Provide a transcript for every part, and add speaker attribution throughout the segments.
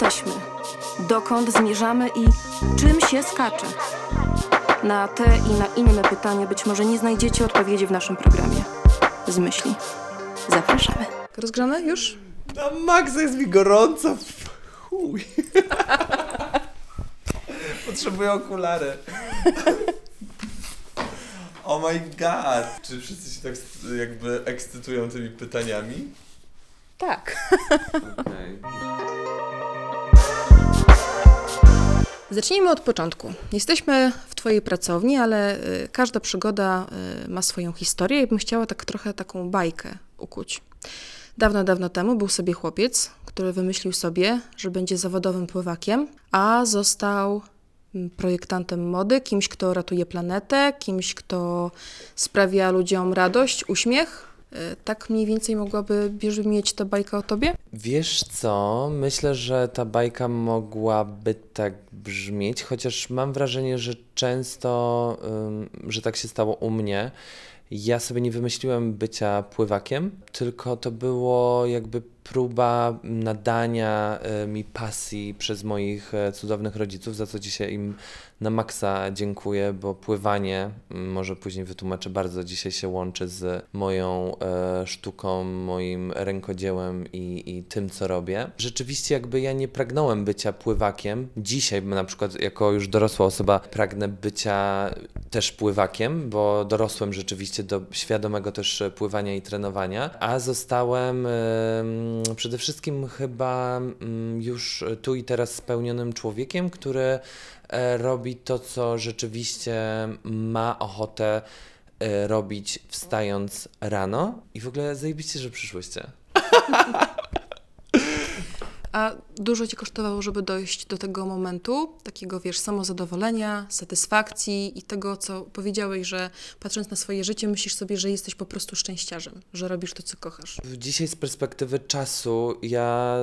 Speaker 1: jesteśmy, dokąd zmierzamy i czym się skacze. Na te i na inne pytania być może nie znajdziecie odpowiedzi w naszym programie. Z myśli. Zapraszamy.
Speaker 2: Rozgrzane już?
Speaker 3: Na maksa jest mi gorąco chuj. Potrzebuję okulary. Oh my god. Czy wszyscy się tak jakby ekscytują tymi pytaniami?
Speaker 2: Tak.
Speaker 3: Okej.
Speaker 2: Zacznijmy od początku. Jesteśmy w Twojej pracowni, ale y, każda przygoda y, ma swoją historię i bym chciała tak trochę taką bajkę ukuć. Dawno, dawno temu był sobie chłopiec, który wymyślił sobie, że będzie zawodowym pływakiem, a został mm, projektantem mody, kimś, kto ratuje planetę, kimś, kto sprawia ludziom radość, uśmiech. Y, Tak mniej więcej mogłaby brzmieć ta bajka o tobie?
Speaker 3: Wiesz co? Myślę, że ta bajka mogłaby tak brzmieć, chociaż mam wrażenie, że często, że tak się stało u mnie. Ja sobie nie wymyśliłem bycia pływakiem, tylko to było jakby próba nadania y, mi pasji przez moich e, cudownych rodziców, za co dzisiaj im na maksa dziękuję, bo pływanie, m, może później wytłumaczę, bardzo dzisiaj się łączy z moją e, sztuką, moim rękodziełem i, i tym, co robię. Rzeczywiście jakby ja nie pragnąłem bycia pływakiem. Dzisiaj na przykład jako już dorosła osoba pragnę bycia też pływakiem, bo dorosłem rzeczywiście do świadomego też pływania i trenowania, a zostałem em, przede wszystkim chyba mm, już tu i teraz spełnionym człowiekiem, który e, robi to, co rzeczywiście ma ochotę e, robić wstając rano. I w ogóle zajebiście, że przyszłyście.
Speaker 2: A dużo ci kosztowało, żeby dojść do tego momentu, takiego, wiesz, samozadowolenia, satysfakcji i tego, co powiedziałeś, że patrząc na swoje życie, myślisz sobie, że jesteś po prostu szczęściarzem, że robisz to, co kochasz.
Speaker 3: Dzisiaj z perspektywy czasu ja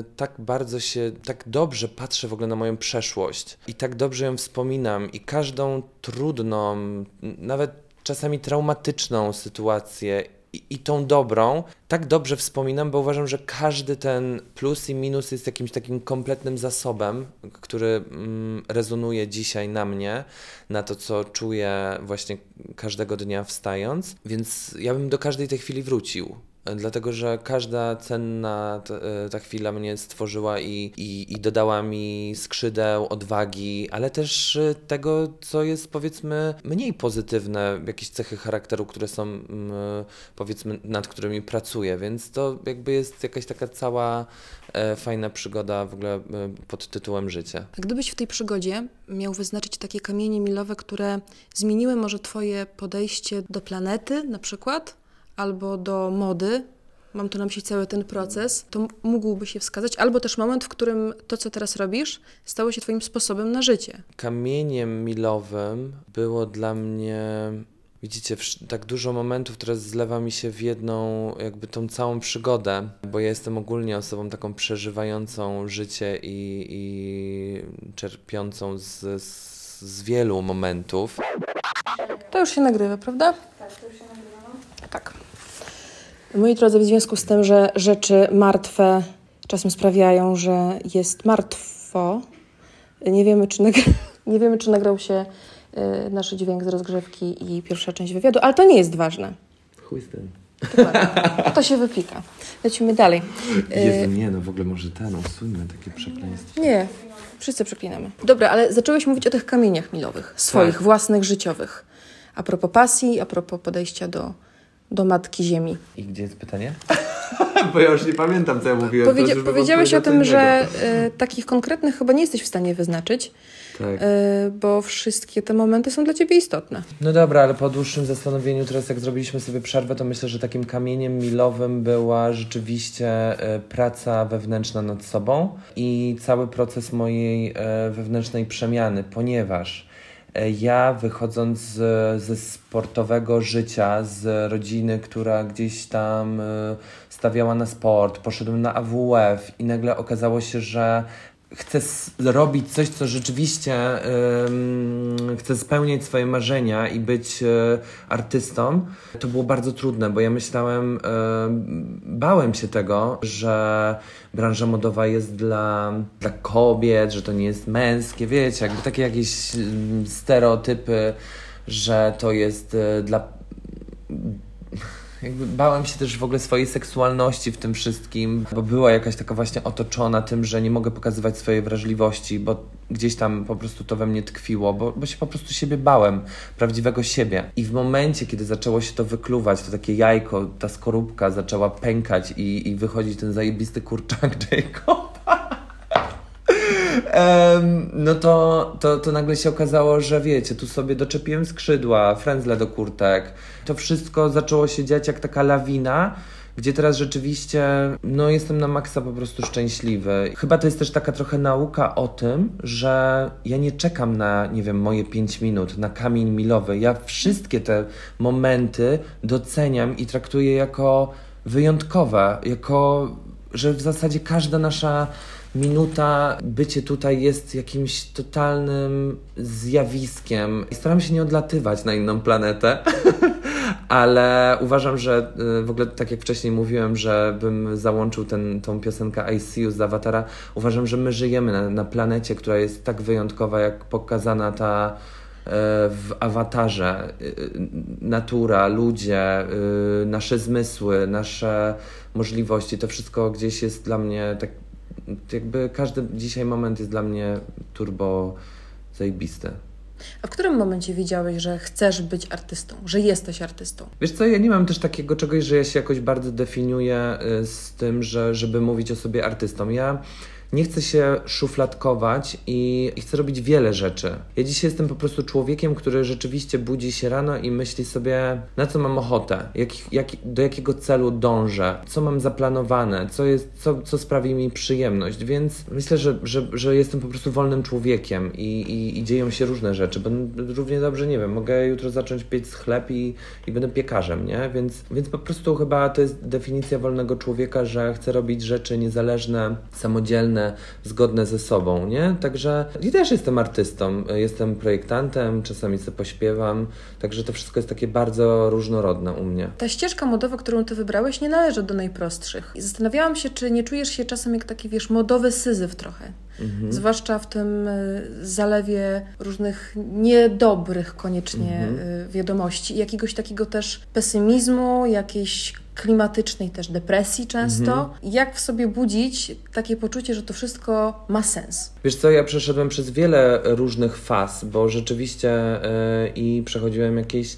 Speaker 3: y, tak bardzo się, tak dobrze patrzę w ogóle na moją przeszłość i tak dobrze ją wspominam i każdą trudną, nawet czasami traumatyczną sytuację i, tą dobrą tak dobrze wspominam, bo uważam, że każdy ten plus i minus jest jakimś takim kompletnym zasobem, który mm, rezonuje dzisiaj na mnie, na to, co czuję właśnie każdego dnia wstając, więc ja bym do każdej tej chwili wrócił. Dlatego, że każda cenna e, ta chwila mnie stworzyła i, i, i dodała mi skrzydeł, odwagi, ale też e, tego, co jest powiedzmy mniej pozytywne, jakieś cechy charakteru, które są mm, powiedzmy nad którymi pracuję, więc to jakby jest jakaś taka cała e, fajna przygoda w ogóle e, pod tytułem życie.
Speaker 2: A Gdybyś w tej przygodzie miał wyznaczyć takie kamienie milowe, które zmieniły może twoje podejście do planety na przykład, albo do mody, mam tu na myśli cały ten proces, to mógłby się wskazać, albo też moment, w którym to, co teraz robisz, stało się twoim sposobem na życie.
Speaker 3: Kamieniem milowym było dla mnie, widzicie, tak dużo momentów, które zlewa mi się w jedną, jakby tą całą przygodę, bo ja jestem ogólnie osobą taką przeżywającą życie i, i czerpiącą z, z, z wielu momentów.
Speaker 2: To już się nagrywa, prawda? Tak, to już się nagrywa. Tak. Moi drodzy, w związku z tym, że rzeczy martwe czasem sprawiają, że jest martwo, nie wiemy, czy, nag- nie wiemy, czy nagrał się y, nasz dźwięk z rozgrzewki i pierwsza część wywiadu, ale to nie jest ważne.
Speaker 3: Chuj z tym.
Speaker 2: Dokładnie. To się wypika. Lecimy dalej. Y,
Speaker 3: Jezu, nie, no w ogóle może ten, usuńmy takie przekleństwo.
Speaker 2: Nie, wszyscy przeklinamy. Dobra, ale zacząłeś mówić o tych kamieniach milowych, swoich,
Speaker 3: Tak.
Speaker 2: własnych, życiowych. A propos pasji, a propos podejścia do, do Matki Ziemi.
Speaker 3: I gdzie jest pytanie? Bo ja już nie pamiętam, co ja mówiłem.
Speaker 2: Powiedzia-
Speaker 3: żeby
Speaker 2: powiedziałeś o tym, że y, takich konkretnych chyba nie jesteś w stanie wyznaczyć,
Speaker 3: Tak.
Speaker 2: y, bo wszystkie te momenty są dla ciebie istotne.
Speaker 3: No dobra, ale po dłuższym zastanowieniu, teraz jak zrobiliśmy sobie przerwę, to myślę, że takim kamieniem milowym była rzeczywiście e, praca wewnętrzna nad sobą i cały proces mojej wewnętrznej przemiany, ponieważ ja wychodząc z, ze sportowego życia, z rodziny, która gdzieś tam e, stawiała na sport, poszedłem na AWF i nagle okazało się, że chcę robić coś, co rzeczywiście ym, chcę spełniać swoje marzenia i być y, artystą, to było bardzo trudne, bo ja myślałem, y, bałem się tego, że branża modowa jest dla, dla kobiet, że to nie jest męskie, wiecie, jakby takie jakieś stereotypy, że to jest y, dla jakby bałem się też w ogóle swojej seksualności w tym wszystkim, bo była jakaś taka właśnie otoczona tym, że nie mogę pokazywać swojej wrażliwości, bo gdzieś tam po prostu to we mnie tkwiło, bo, bo się po prostu siebie bałem, prawdziwego siebie. I w momencie, kiedy zaczęło się to wykluwać, to takie jajko, ta skorupka zaczęła pękać i, i wychodzić ten zajebisty kurczak Jacoba. No to, to, to nagle się okazało, że wiecie, tu sobie doczepiłem skrzydła, frędzle do kurtek. To wszystko zaczęło się dziać jak taka lawina, gdzie teraz rzeczywiście, no jestem na maksa po prostu szczęśliwy. Chyba to jest też taka trochę nauka o tym, że ja nie czekam na, nie wiem, moje 5 minut, na kamień milowy. Ja wszystkie te momenty doceniam i traktuję jako wyjątkowe, jako, że w zasadzie każda nasza minuta, bycie tutaj jest jakimś totalnym zjawiskiem. I staram się nie odlatywać na inną planetę, ale uważam, że y, w ogóle tak jak wcześniej mówiłem, że bym załączył ten, tą piosenkę I See You z Awatara, uważam, że my żyjemy na, na planecie, która jest tak wyjątkowa, jak pokazana ta y, w awatarze. Y, Natura, ludzie, nasze zmysły, nasze możliwości, to wszystko gdzieś jest dla mnie tak jakby każdy dzisiaj moment jest dla mnie turbo zajebisty.
Speaker 2: A w którym momencie wiedziałeś, że chcesz być artystą, że jesteś artystą?
Speaker 3: Wiesz co, ja nie mam też takiego czegoś, że ja się jakoś bardzo definiuję y, z tym, że żeby mówić o sobie artystą. Ja nie chcę się szufladkować i, i chcę robić wiele rzeczy. Ja dzisiaj jestem po prostu człowiekiem, który rzeczywiście budzi się rano i myśli sobie, na co mam ochotę, jak, jak, do jakiego celu dążę, co mam zaplanowane, co, jest, co, co sprawi mi przyjemność. Więc myślę, że, że, że jestem po prostu wolnym człowiekiem i, i, i dzieją się różne rzeczy. Bo równie dobrze, nie wiem, mogę jutro zacząć piec chleb i, i będę piekarzem, nie? Więc, więc po prostu chyba to jest definicja wolnego człowieka, że chcę robić rzeczy niezależne, samodzielne, zgodne ze sobą, nie? Także i też jestem artystą, jestem projektantem, czasami sobie pośpiewam, także to wszystko jest takie bardzo różnorodne u mnie.
Speaker 2: Ta ścieżka modowa, którą ty wybrałeś, nie należy do najprostszych. I zastanawiałam się, czy nie czujesz się czasem jak taki, wiesz, modowy syzyf trochę.
Speaker 3: Mhm.
Speaker 2: Zwłaszcza w tym y, zalewie różnych niedobrych koniecznie
Speaker 3: Mhm.
Speaker 2: y, wiadomości jakiegoś takiego też pesymizmu, jakiejś klimatycznej też depresji często.
Speaker 3: Mhm.
Speaker 2: Jak w sobie budzić takie poczucie, że to wszystko ma sens?
Speaker 3: Wiesz co, ja przeszedłem przez wiele różnych faz, bo rzeczywiście yy, i przechodziłem jakieś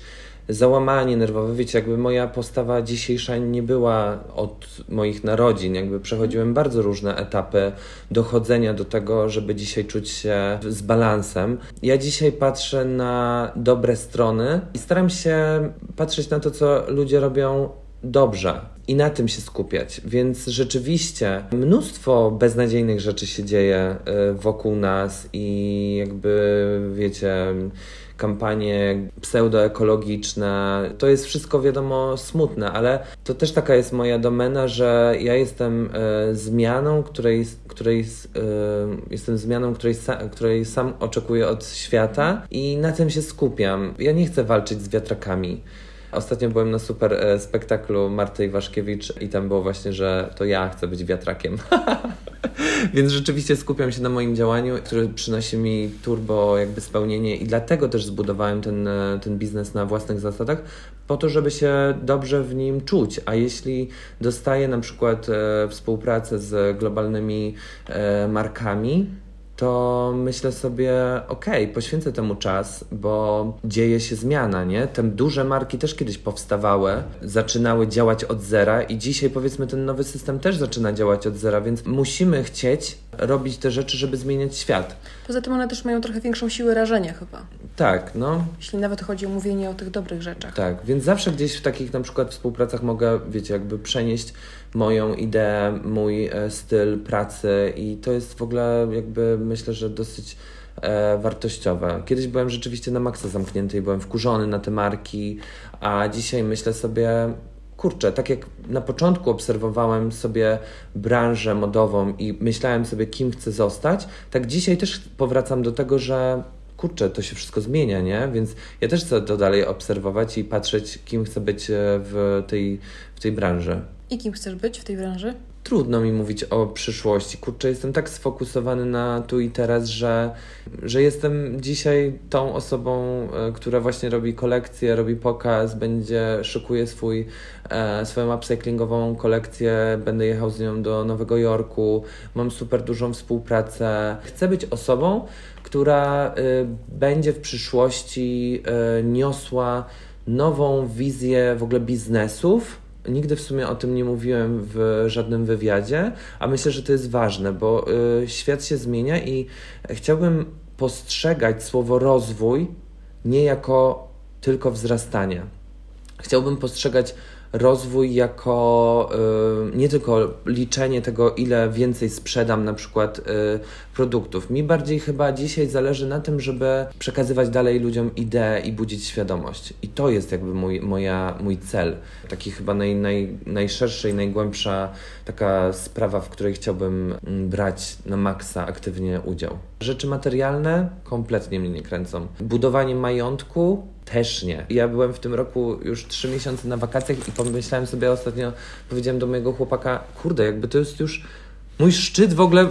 Speaker 3: załamanie nerwowe. Wiecie, jakby moja postawa dzisiejsza nie była od moich narodzin. Jakby przechodziłem bardzo różne etapy dochodzenia do tego, żeby dzisiaj czuć się z balansem. Ja dzisiaj patrzę na dobre strony i staram się patrzeć na to, co ludzie robią dobrze i na tym się skupiać. Więc rzeczywiście mnóstwo beznadziejnych rzeczy się dzieje y, wokół nas i jakby wiecie kampanie pseudoekologiczne. To jest wszystko wiadomo smutne, ale to też taka jest moja domena, że ja jestem e, zmianą, której, której e, jestem zmianą, której, której sam oczekuję od świata i na tym się skupiam. Ja nie chcę walczyć z wiatrakami. Ostatnio byłem na super e, spektaklu Marty Iwaszkiewicz i tam było właśnie, że to ja chcę być wiatrakiem. Więc rzeczywiście skupiam się na moim działaniu, które przynosi mi turbo jakby spełnienie i dlatego też zbudowałem ten, e, ten biznes na własnych zasadach, po to, żeby się dobrze w nim czuć. A jeśli dostaję na przykład e, współpracę z globalnymi e, markami, to myślę sobie, okej, okay, poświęcę temu czas, bo dzieje się zmiana, nie? Te duże marki też kiedyś powstawały, zaczynały działać od zera i dzisiaj powiedzmy ten nowy system też zaczyna działać od zera, więc musimy chcieć robić te rzeczy, żeby zmieniać świat.
Speaker 2: Poza tym one też mają trochę większą siłę rażenia chyba.
Speaker 3: Tak, no.
Speaker 2: Jeśli nawet chodzi o mówienie o tych dobrych rzeczach.
Speaker 3: Tak, więc zawsze gdzieś w takich na przykład współpracach mogę, wiecie, jakby przenieść moją ideę, mój e, styl pracy i to jest w ogóle jakby myślę, że dosyć e, wartościowe. Kiedyś byłem rzeczywiście na maksa zamknięty i byłem wkurzony na te marki, a dzisiaj myślę sobie, kurczę, tak jak na początku obserwowałem sobie branżę modową i myślałem sobie, kim chcę zostać, tak dzisiaj też powracam do tego, że kurczę, to się wszystko zmienia, nie? Więc ja też chcę to dalej obserwować i patrzeć, kim chcę być e, w tej, w tej branży.
Speaker 2: I kim chcesz być w tej branży?
Speaker 3: Trudno mi mówić o przyszłości. Kurczę, jestem tak sfokusowany na tu i teraz, że, że jestem dzisiaj tą osobą, e, która właśnie robi kolekcję, robi pokaz, będzie, szykuje swój, e, swoją upcyklingową kolekcję, będę jechał z nią do Nowego Jorku, mam super dużą współpracę. Chcę być osobą, która y, będzie w przyszłości y, niosła nową wizję w ogóle biznesów. Nigdy w sumie o tym nie mówiłem w żadnym wywiadzie, a myślę, że to jest ważne, bo y, świat się zmienia i chciałbym postrzegać słowo rozwój nie jako tylko wzrastanie. Chciałbym postrzegać rozwój jako y, nie tylko liczenie tego, ile więcej sprzedam na przykład y, produktów. Mi bardziej chyba dzisiaj zależy na tym, żeby przekazywać dalej ludziom ideę i budzić świadomość. I to jest jakby mój, moja, mój cel. Taki chyba naj, naj, najszersza i najgłębsza taka sprawa, w której chciałbym mm, brać na maksa aktywnie udział. Rzeczy materialne kompletnie mnie nie kręcą. Budowanie majątku też nie. Ja byłem w tym roku już trzy miesiące na wakacjach i pomyślałem sobie ostatnio, powiedziałem do mojego chłopaka, kurde, jakby to jest już mój szczyt w ogóle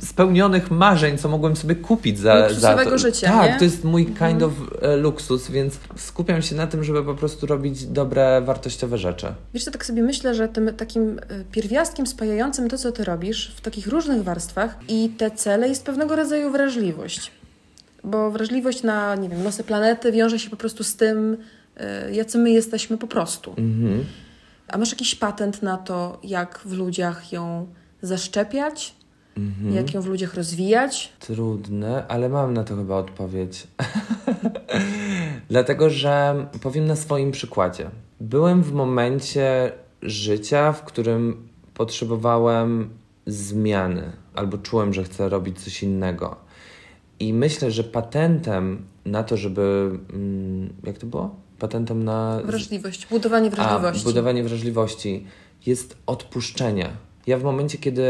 Speaker 3: spełnionych marzeń, co mogłem sobie kupić za, za
Speaker 2: Luksusowego
Speaker 3: to.
Speaker 2: życia,
Speaker 3: Tak,
Speaker 2: nie?
Speaker 3: to jest mój kind of e, luksus, więc skupiam się na tym, żeby po prostu robić dobre, wartościowe rzeczy.
Speaker 2: Wiesz, co tak sobie myślę, że tym takim y, pierwiastkiem spajającym to, co ty robisz w takich różnych warstwach i te cele jest pewnego rodzaju wrażliwość. Bo wrażliwość na, nie wiem, losy planety wiąże się po prostu z tym, y, jacy my jesteśmy po prostu.
Speaker 3: Mhm.
Speaker 2: A masz jakiś patent na to, jak w ludziach ją zaszczepiać,
Speaker 3: Mhm.
Speaker 2: jak ją w ludziach rozwijać?
Speaker 3: Trudne, ale mam na to chyba odpowiedź. Dlatego, że powiem na swoim przykładzie. Byłem w momencie życia, w którym potrzebowałem zmiany, albo czułem, że chcę robić coś innego. I myślę, że patentem na to, żeby. mm, Jak to było? Patentem na.
Speaker 2: Wrażliwość, budowanie wrażliwości.
Speaker 3: A, budowanie wrażliwości jest odpuszczenie. Ja w momencie, kiedy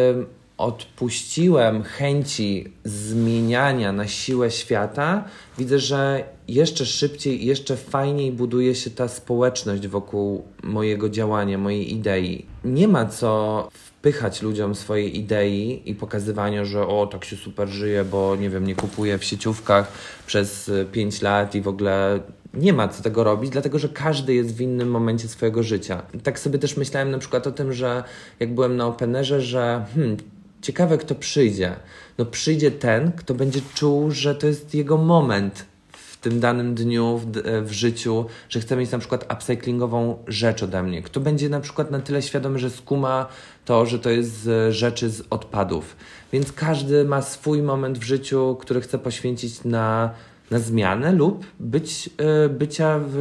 Speaker 3: odpuściłem chęci zmieniania na siłę świata, widzę, że jeszcze szybciej jeszcze fajniej buduje się ta społeczność wokół mojego działania, mojej idei. Nie ma co wpychać ludziom swojej idei i pokazywania, że o, tak się super żyje, bo nie wiem, nie kupuję w sieciówkach przez 5 lat i w ogóle nie ma co tego robić, dlatego że każdy jest w innym momencie swojego życia. Tak sobie też myślałem na przykład o tym, że jak byłem na Openerze, że hmm, ciekawe kto przyjdzie. No przyjdzie ten, kto będzie czuł, że to jest jego moment w tym danym dniu w, d- w życiu, że chce mieć na przykład upcyklingową rzecz ode mnie. Kto będzie na przykład na tyle świadomy, że skuma to, że to jest z rzeczy z odpadów. Więc każdy ma swój moment w życiu, który chce poświęcić na, na zmianę lub być, y, bycia w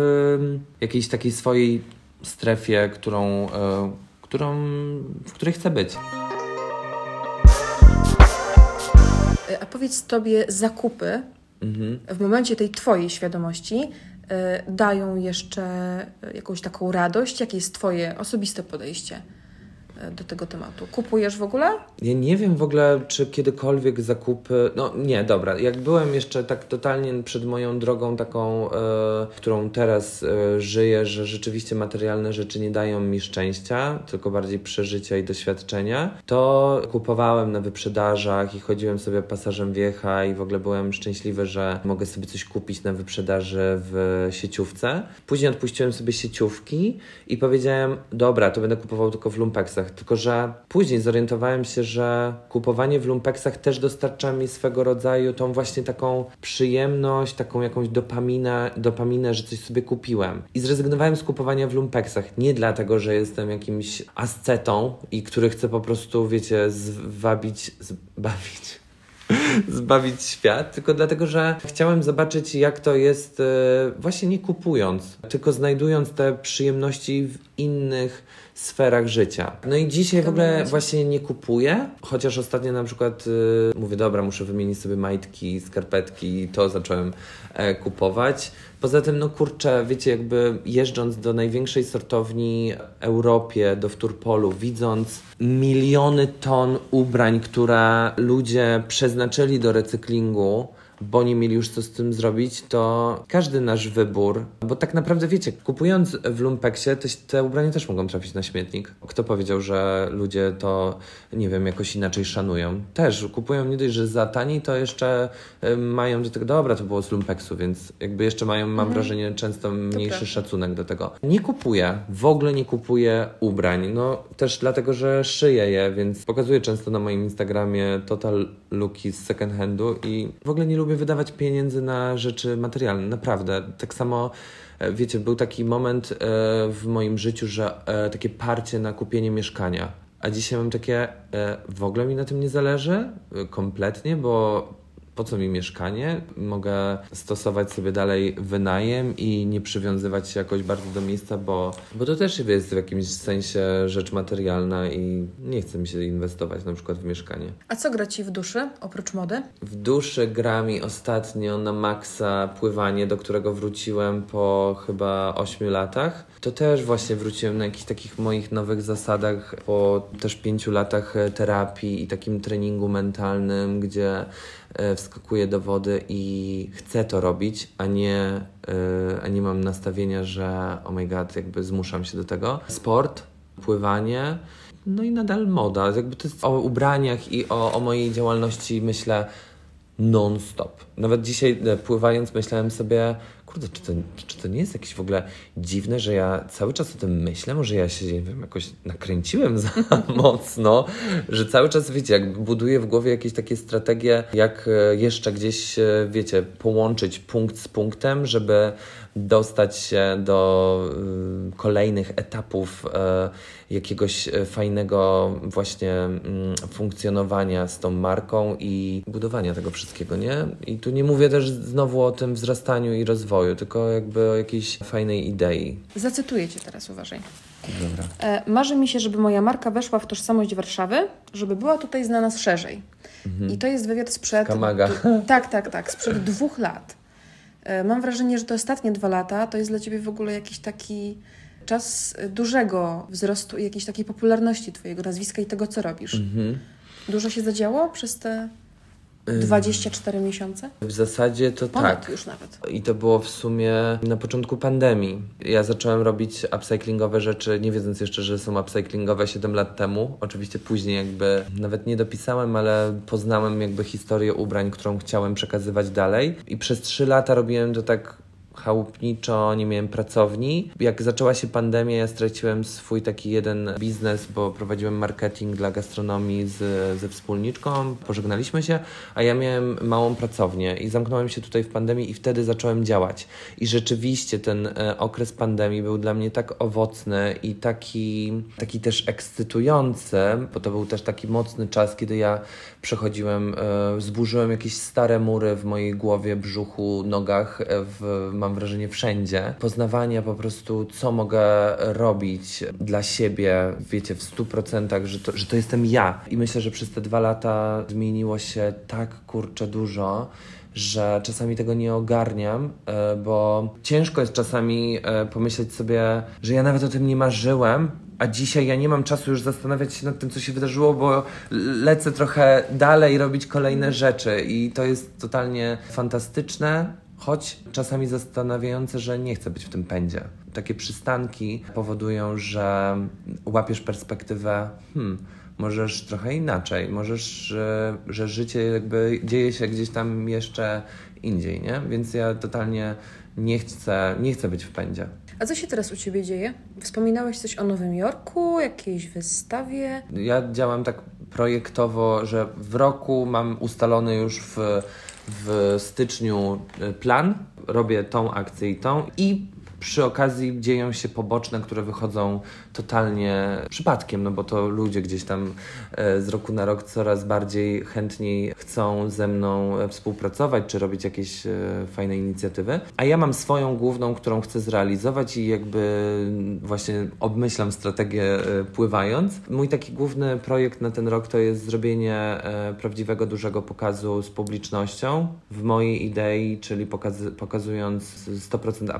Speaker 3: jakiejś takiej swojej strefie, którą, y, którą, w której chce być.
Speaker 2: A powiedz tobie, zakupy
Speaker 3: Mhm.
Speaker 2: w momencie tej twojej świadomości y, dają jeszcze y, jakąś taką radość? Jakie jest twoje osobiste podejście do tego tematu? Kupujesz w ogóle?
Speaker 3: Ja nie wiem w ogóle, czy kiedykolwiek zakupy. No nie, dobra. Jak byłem jeszcze tak totalnie przed moją drogą, taką, e, którą teraz e, żyję, że rzeczywiście materialne rzeczy nie dają mi szczęścia, tylko bardziej przeżycia i doświadczenia, to kupowałem na wyprzedażach i chodziłem sobie pasażem wiecha i w ogóle byłem szczęśliwy, że mogę sobie coś kupić na wyprzedaży w sieciówce. Później odpuściłem sobie sieciówki i powiedziałem, dobra, to będę kupował tylko w lumpeksach. Tylko, że później zorientowałem się, że kupowanie w lumpeksach też dostarcza mi swego rodzaju tą właśnie taką przyjemność, taką jakąś dopaminę, dopaminę, że coś sobie kupiłem. I zrezygnowałem z kupowania w lumpeksach. Nie dlatego, że jestem jakimś ascetą i który chce po prostu, wiecie, zwabić, zbawić zbawić świat, tylko dlatego, że chciałem zobaczyć, jak to jest e, właśnie nie kupując, tylko znajdując te przyjemności w innych sferach życia. No i dzisiaj w ogóle właśnie nie kupuję, chociaż ostatnio na przykład y, mówię, dobra, muszę wymienić sobie majtki, skarpetki i to zacząłem e, kupować. Poza tym, no kurczę, wiecie, jakby jeżdżąc do największej sortowni w Europie, do Wturpolu, widząc miliony ton ubrań, które ludzie przeznaczyli do recyklingu, bo nie mieli już co z tym zrobić, to każdy nasz wybór, bo tak naprawdę wiecie, kupując w Lumpeksie, te, te ubrania też mogą trafić na śmietnik. Kto powiedział, że ludzie to, nie wiem, jakoś inaczej szanują? Też kupują nie dość, że za taniej, to jeszcze mają do tego, dobra, to było z Lumpeksu, więc jakby jeszcze mają, mam wrażenie, często mniejszy
Speaker 2: prawda.
Speaker 3: szacunek do tego. Nie kupuję, w ogóle nie kupuję ubrań, no też dlatego, że szyję je, więc pokazuję często na moim Instagramie total looki z second handu i w ogóle nie lubię wydawać pieniędzy na rzeczy materialne, naprawdę. Tak samo, e, wiecie, był taki moment e, w moim życiu, że e, takie parcie na kupienie mieszkania. A dzisiaj mam takie, w ogóle mi na tym nie zależy, kompletnie, bo po co mi mieszkanie? Mogę stosować sobie dalej wynajem i nie przywiązywać się jakoś bardzo do miejsca, bo, bo to też jest w jakimś sensie rzecz materialna i nie chce mi się inwestować na przykład w mieszkanie.
Speaker 2: A co gra ci w duszy, oprócz mody?
Speaker 3: W duszy gra mi ostatnio na maksa pływanie, do którego wróciłem po chyba 8 latach. To też właśnie wróciłem na jakichś takich moich nowych zasadach po też 5 latach terapii i takim treningu mentalnym, gdzie wskakuję do wody i chcę to robić, a nie, e, a nie mam nastawienia, że oh my god, jakby zmuszam się do tego. Sport, pływanie, no i nadal moda. Jakby to jest o ubraniach i o, o mojej działalności myślę non-stop. Nawet dzisiaj e, pływając myślałem sobie, kurde, czy to, czy to nie jest jakieś w ogóle dziwne, że ja cały czas o tym myślę? Może ja się, nie wiem, jakoś nakręciłem za mocno, że cały czas, wiecie, jak buduję w głowie jakieś takie strategie, jak e, jeszcze gdzieś, e, wiecie, połączyć punkt z punktem, żeby dostać się do y, kolejnych etapów y, jakiegoś y, fajnego właśnie mm, funkcjonowania z tą marką i budowania tego wszystkiego, nie? I tu nie mówię też znowu o tym wzrastaniu i rozwoju, tylko jakby o jakiejś fajnej idei.
Speaker 2: Zacytuję cię teraz, uważaj.
Speaker 3: Dobra.
Speaker 2: E, marzy mi się, żeby moja marka weszła w tożsamość Warszawy, żeby była tutaj znana szerzej. I to jest wywiad sprzed...
Speaker 3: Kamaga.
Speaker 2: Tak, tak, tak, sprzed dwóch lat. E, mam wrażenie, że te ostatnie dwa lata to jest dla Ciebie w ogóle jakiś taki czas dużego wzrostu i jakiejś takiej popularności Twojego nazwiska i tego, co robisz.
Speaker 3: Mhm.
Speaker 2: Dużo się zadziało przez te 24 miesiące?
Speaker 3: W zasadzie to
Speaker 2: Ponad
Speaker 3: tak.
Speaker 2: już nawet.
Speaker 3: I to było w sumie na początku pandemii. Ja zacząłem robić upcyclingowe rzeczy, nie wiedząc jeszcze, że są upcyclingowe 7 lat temu. Oczywiście później jakby nawet nie dopisałem, ale poznałem jakby historię ubrań, którą chciałem przekazywać dalej. I przez 3 lata robiłem to tak chałupniczo, nie miałem pracowni. Jak zaczęła się pandemia, ja straciłem swój taki jeden biznes, bo prowadziłem marketing dla gastronomii z, ze wspólniczką, pożegnaliśmy się, a ja miałem małą pracownię i zamknąłem się tutaj w pandemii i wtedy zacząłem działać. I rzeczywiście ten e, okres pandemii był dla mnie tak owocny i taki, taki też ekscytujący, bo to był też taki mocny czas, kiedy ja przechodziłem, e, zburzyłem jakieś stare mury w mojej głowie, brzuchu, nogach, e, w, mam wrażenie wszędzie. Poznawania po prostu, co mogę robić dla siebie, wiecie, w stu procentach, że to, że to jestem ja. I myślę, że przez te dwa lata zmieniło się tak kurczę dużo, że czasami tego nie ogarniam, e, bo ciężko jest czasami e, pomyśleć sobie, że ja nawet o tym nie marzyłem, a dzisiaj ja nie mam czasu już zastanawiać się nad tym, co się wydarzyło, bo lecę trochę dalej robić kolejne rzeczy i to jest totalnie fantastyczne, choć czasami zastanawiające, że nie chcę być w tym pędzie. Takie przystanki powodują, że łapiesz perspektywę, hmm, możesz trochę inaczej, możesz, że, że życie jakby dzieje się gdzieś tam jeszcze indziej, nie? Więc ja totalnie nie chcę, nie chcę być w pędzie.
Speaker 2: A co się teraz u Ciebie dzieje? Wspominałeś coś o Nowym Jorku, jakiejś wystawie?
Speaker 3: Ja działam tak projektowo, że w roku mam ustalony już w, w styczniu y, plan, robię tą akcję i tą i przy okazji dzieją się poboczne, które wychodzą totalnie przypadkiem, no bo to ludzie gdzieś tam e, z roku na rok coraz bardziej chętniej chcą ze mną e, współpracować, czy robić jakieś e, fajne inicjatywy. A ja mam swoją główną, którą chcę zrealizować i jakby właśnie obmyślam strategię pływając. Mój taki główny projekt na ten rok to jest zrobienie prawdziwego, dużego pokazu z publicznością w mojej idei, czyli pokazy, pokazując 100%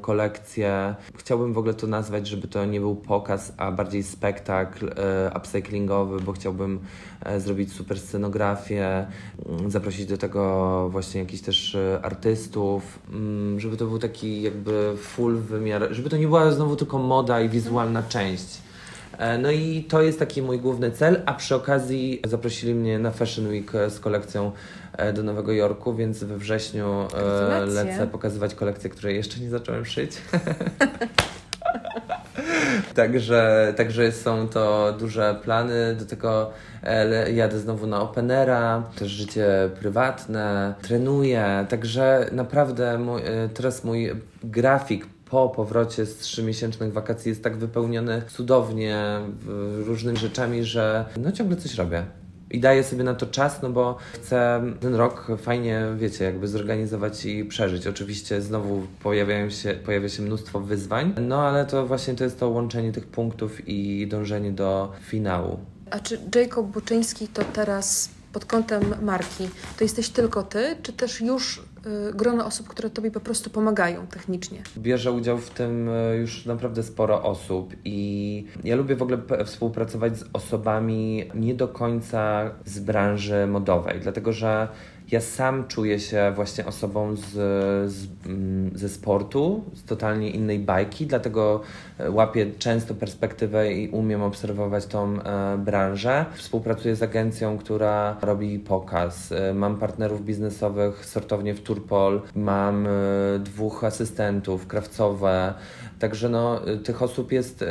Speaker 3: kolekcję. Chciałbym w ogóle to nazwać, żeby to nie był pokaz, a bardziej spektakl e, upcyklingowy, bo chciałbym e, zrobić super scenografię, mm, zaprosić do tego właśnie jakichś też e, artystów, mm, żeby to był taki jakby full wymiar, żeby to nie była znowu tylko moda i wizualna część. E, No i to jest taki mój główny cel, a przy okazji zaprosili mnie na Fashion Week e, z kolekcją e, do Nowego Jorku, więc we wrześniu
Speaker 2: Gratulacje.
Speaker 3: lecę pokazywać kolekcję, której jeszcze nie zacząłem szyć. Także, także są to duże plany. Do tego jadę znowu na Openera, też życie prywatne, trenuję. Także naprawdę mój, teraz mój grafik po powrocie z trzymiesięcznych wakacji jest tak wypełniony cudownie różnymi rzeczami, że no ciągle coś robię. I daję sobie na to czas, no bo chcę ten rok fajnie, wiecie, jakby zorganizować i przeżyć. Oczywiście znowu pojawiają się, pojawia się mnóstwo wyzwań, no ale to właśnie to jest to łączenie tych punktów i dążenie do finału.
Speaker 2: A czy Jacob Buczyński to teraz pod kątem marki, to jesteś tylko ty, czy też już grono osób, które tobie po prostu pomagają technicznie?
Speaker 3: Bierze udział w tym e, już naprawdę sporo osób i ja lubię w ogóle współpracować z osobami nie do końca z branży modowej, dlatego że ja sam czuję się właśnie osobą z, z, mm, ze sportu, z totalnie innej bajki, dlatego e, łapię często perspektywę i umiem obserwować tą e, branżę. Współpracuję z agencją, która robi pokaz. E, Mam partnerów biznesowych, sortownię w Turpol, mam e, dwóch asystentów, krawcowe. Także no, e, tych osób jest e,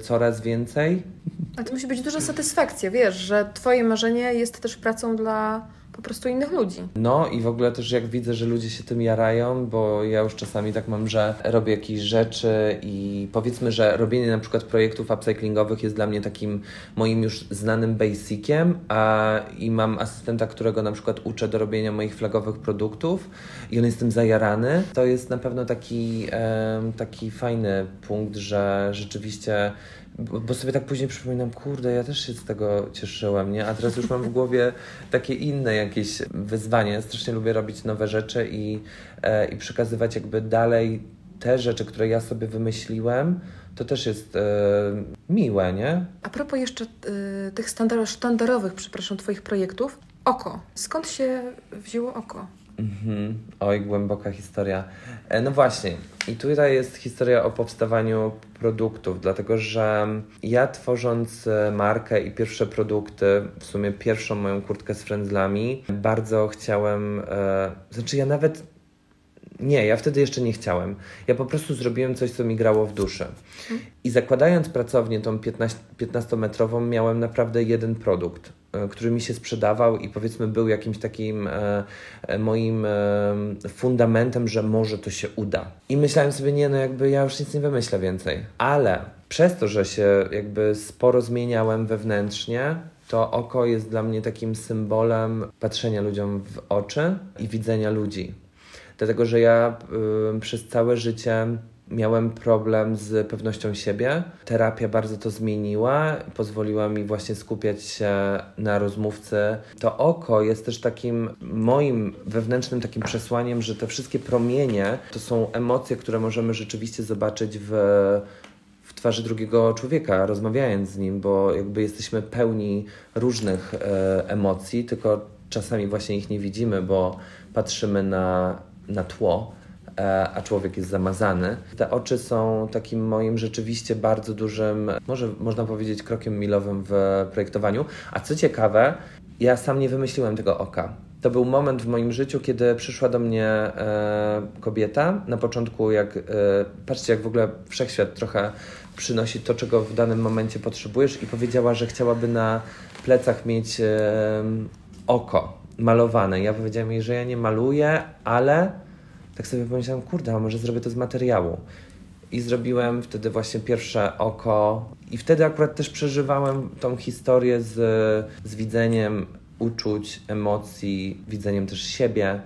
Speaker 3: coraz więcej.
Speaker 2: A to musi być duża satysfakcja, wiesz, że twoje marzenie jest też pracą dla po prostu innych ludzi.
Speaker 3: No i w ogóle też jak widzę, że ludzie się tym jarają, bo ja już czasami tak mam, że robię jakieś rzeczy i powiedzmy, że robienie na przykład projektów upcyklingowych jest dla mnie takim moim już znanym basiciem, a i mam asystenta, którego na przykład uczę do robienia moich flagowych produktów i on jest tym zajarany. To jest na pewno taki, taki fajny punkt, że rzeczywiście bo, bo sobie tak później przypominam, kurde, ja też się z tego cieszyłem, nie? A teraz już mam w głowie takie inne jakieś wyzwania. Ja strasznie lubię robić nowe rzeczy i, e, i przekazywać jakby dalej te rzeczy, które ja sobie wymyśliłem. To też jest e, miłe, nie?
Speaker 2: A propos jeszcze y, tych sztandarowych, przepraszam, twoich projektów, oko. Skąd się wzięło oko?
Speaker 3: Mhm. Oj, głęboka historia. E, No właśnie, i tutaj jest historia o powstawaniu produktów, dlatego że ja tworząc e, markę i pierwsze produkty, w sumie pierwszą moją kurtkę z frędzlami, bardzo chciałem, e, znaczy ja nawet nie, ja wtedy jeszcze nie chciałem. Ja po prostu zrobiłem coś, co mi grało w duszy. I zakładając pracownię tą 15 15-metrową, miałem naprawdę jeden produkt, e, który mi się sprzedawał i powiedzmy był jakimś takim e, e, moim e, fundamentem, że może to się uda. I myślałem sobie, nie, no jakby ja już nic nie wymyślę więcej. Ale przez to, że się jakby sporo zmieniałem wewnętrznie, to oko jest dla mnie takim symbolem patrzenia ludziom w oczy i widzenia ludzi. Dlatego, że ja y, przez całe życie miałem problem z pewnością siebie. Terapia bardzo to zmieniła, pozwoliła mi właśnie skupiać się na rozmówcy. To oko jest też takim moim wewnętrznym takim przesłaniem, że te wszystkie promienie to są emocje, które możemy rzeczywiście zobaczyć w twarzy drugiego człowieka, rozmawiając z nim, bo jakby jesteśmy pełni różnych e, emocji, tylko czasami właśnie ich nie widzimy, bo patrzymy na, na tło, e, a człowiek jest zamazany. Te oczy są takim moim rzeczywiście bardzo dużym, może można powiedzieć, krokiem milowym w projektowaniu. A co ciekawe, ja sam nie wymyśliłem tego oka. To był moment w moim życiu, kiedy przyszła do mnie e, kobieta. Na początku, jak e, patrzcie, jak w ogóle wszechświat trochę przynosi to, czego w danym momencie potrzebujesz, i powiedziała, że chciałaby na plecach mieć e, oko malowane. Ja powiedziałem jej, że ja nie maluję, ale tak sobie pomyślałem, kurde, a może zrobię to z materiału. I zrobiłem wtedy właśnie pierwsze oko, i wtedy akurat też przeżywałem tą historię z, z widzeniem uczuć, emocji, widzeniem też siebie.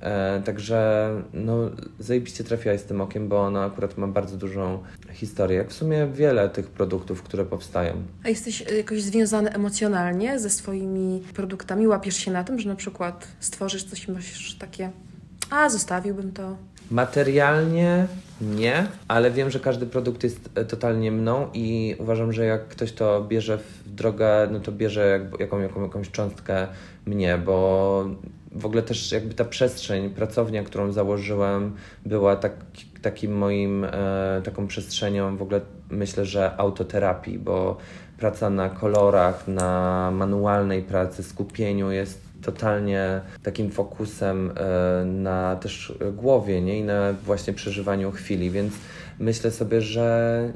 Speaker 3: E, także no, zajebiście trafiłaś z tym okiem, bo ono akurat ma bardzo dużą historię. Jak w sumie wiele tych produktów, które powstają.
Speaker 2: A jesteś y, jakoś związany emocjonalnie ze swoimi produktami? Łapiesz się na tym, że na przykład stworzysz coś i masz takie, a zostawiłbym to.
Speaker 3: Materialnie nie, ale wiem, że każdy produkt jest e, totalnie mną i uważam, że jak ktoś to bierze w drogę, no to bierze jak, jaką, jaką, jakąś cząstkę mnie, bo w ogóle też jakby ta przestrzeń, pracownia, którą założyłem, była tak, takim moim, e, taką przestrzenią w ogóle myślę, że autoterapii, bo praca na kolorach, na manualnej pracy, skupieniu jest totalnie takim fokusem e, na też głowie nie? i na właśnie przeżywaniu chwili, więc myślę sobie, że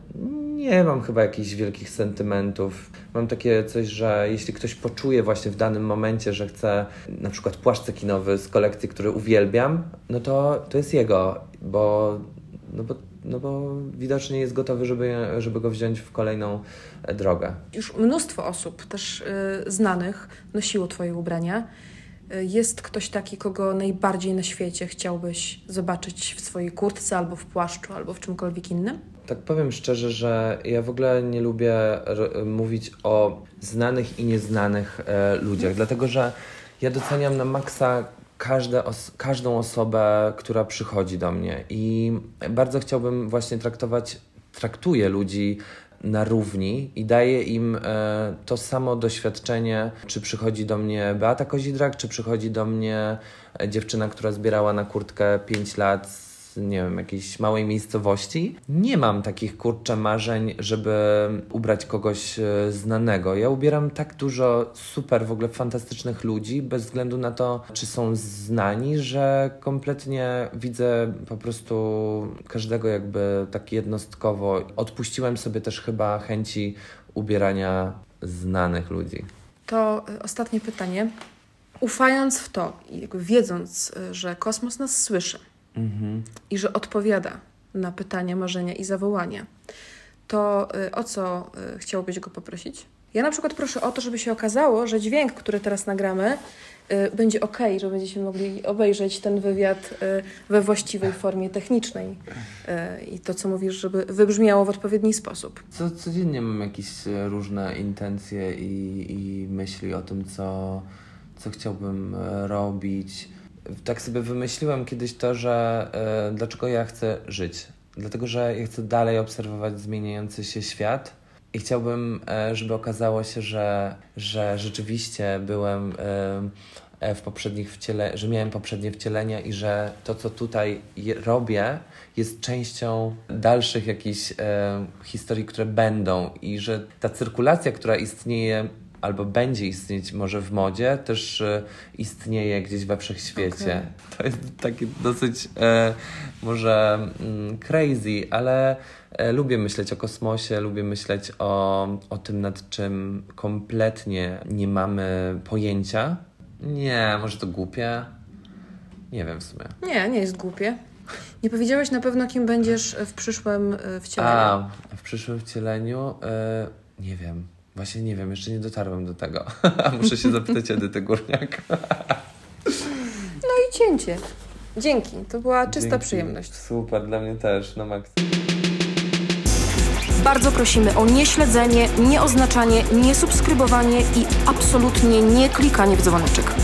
Speaker 3: nie mam chyba jakichś wielkich sentymentów. Mam takie coś, że jeśli ktoś poczuje właśnie w danym momencie, że chce na przykład płaszcz cekinowy z kolekcji, który uwielbiam, no to to jest jego, bo, no bo, no bo widocznie jest gotowy, żeby, żeby go wziąć w kolejną drogę.
Speaker 2: Już mnóstwo osób, też y, znanych, nosiło Twoje ubrania. Jest ktoś taki, kogo najbardziej na świecie chciałbyś zobaczyć w swojej kurtce, albo w płaszczu, albo w czymkolwiek innym?
Speaker 3: Tak powiem szczerze, że ja w ogóle nie lubię mówić o znanych i nieznanych e, ludziach, dlatego że ja doceniam na maksa każde os- każdą osobę, która przychodzi do mnie i bardzo chciałbym właśnie traktować, traktuję ludzi na równi i daję im e, to samo doświadczenie, czy przychodzi do mnie Beata Kozidrak, czy przychodzi do mnie e, dziewczyna, która zbierała na kurtkę 5 lat nie wiem, jakiejś małej miejscowości. Nie mam takich kurczę marzeń, żeby ubrać kogoś e, znanego. Ja ubieram tak dużo super, w ogóle fantastycznych ludzi, bez względu na to, czy są znani, że kompletnie widzę po prostu każdego jakby tak jednostkowo. Odpuściłem sobie też chyba chęci ubierania znanych ludzi.
Speaker 2: To y, ostatnie pytanie. Ufając w to i wiedząc, y, że kosmos nas słyszy i że odpowiada na pytania, marzenia i zawołania, to y, o co y, chciałbyś go poprosić? Ja na przykład proszę o to, żeby się okazało, że dźwięk, który teraz nagramy, y, będzie ok, że będziecie mogli obejrzeć ten wywiad y, we właściwej formie technicznej. Y, I to, co mówisz, żeby wybrzmiało w odpowiedni sposób.
Speaker 3: Co, codziennie mam jakieś e, różne intencje i, i myśli o tym, co, co chciałbym robić. Tak sobie wymyśliłem kiedyś to, że e, dlaczego ja chcę żyć. Dlatego, że ja chcę dalej obserwować zmieniający się świat i chciałbym, e, żeby okazało się, że, że rzeczywiście byłem e, w poprzednich wciele, że miałem poprzednie wcielenia i że to, co tutaj je, robię, jest częścią dalszych jakichś historii, które będą i że ta cyrkulacja, która istnieje albo będzie istnieć może w modzie, też e, istnieje gdzieś we wszechświecie. To jest takie dosyć e, może mm, crazy, ale e, lubię myśleć o kosmosie, lubię myśleć o, o tym, nad czym kompletnie nie mamy pojęcia. Nie, może to głupie. Nie wiem w sumie.
Speaker 2: Nie, nie jest głupie. Nie powiedziałeś na pewno, kim będziesz w przyszłym y, wcieleniu.
Speaker 3: A, w przyszłym wcieleniu e, nie wiem. Właśnie nie wiem, jeszcze nie dotarłem do tego. Muszę się zapytać Edyty Górniak.
Speaker 2: No i cięcie. Dzięki, to była czysta
Speaker 3: Dzięki.
Speaker 2: przyjemność.
Speaker 3: Super, dla mnie też, na maks.
Speaker 1: Bardzo prosimy o nieśledzenie, nieoznaczanie, niesubskrybowanie i absolutnie nie klikanie w dzwoneczek.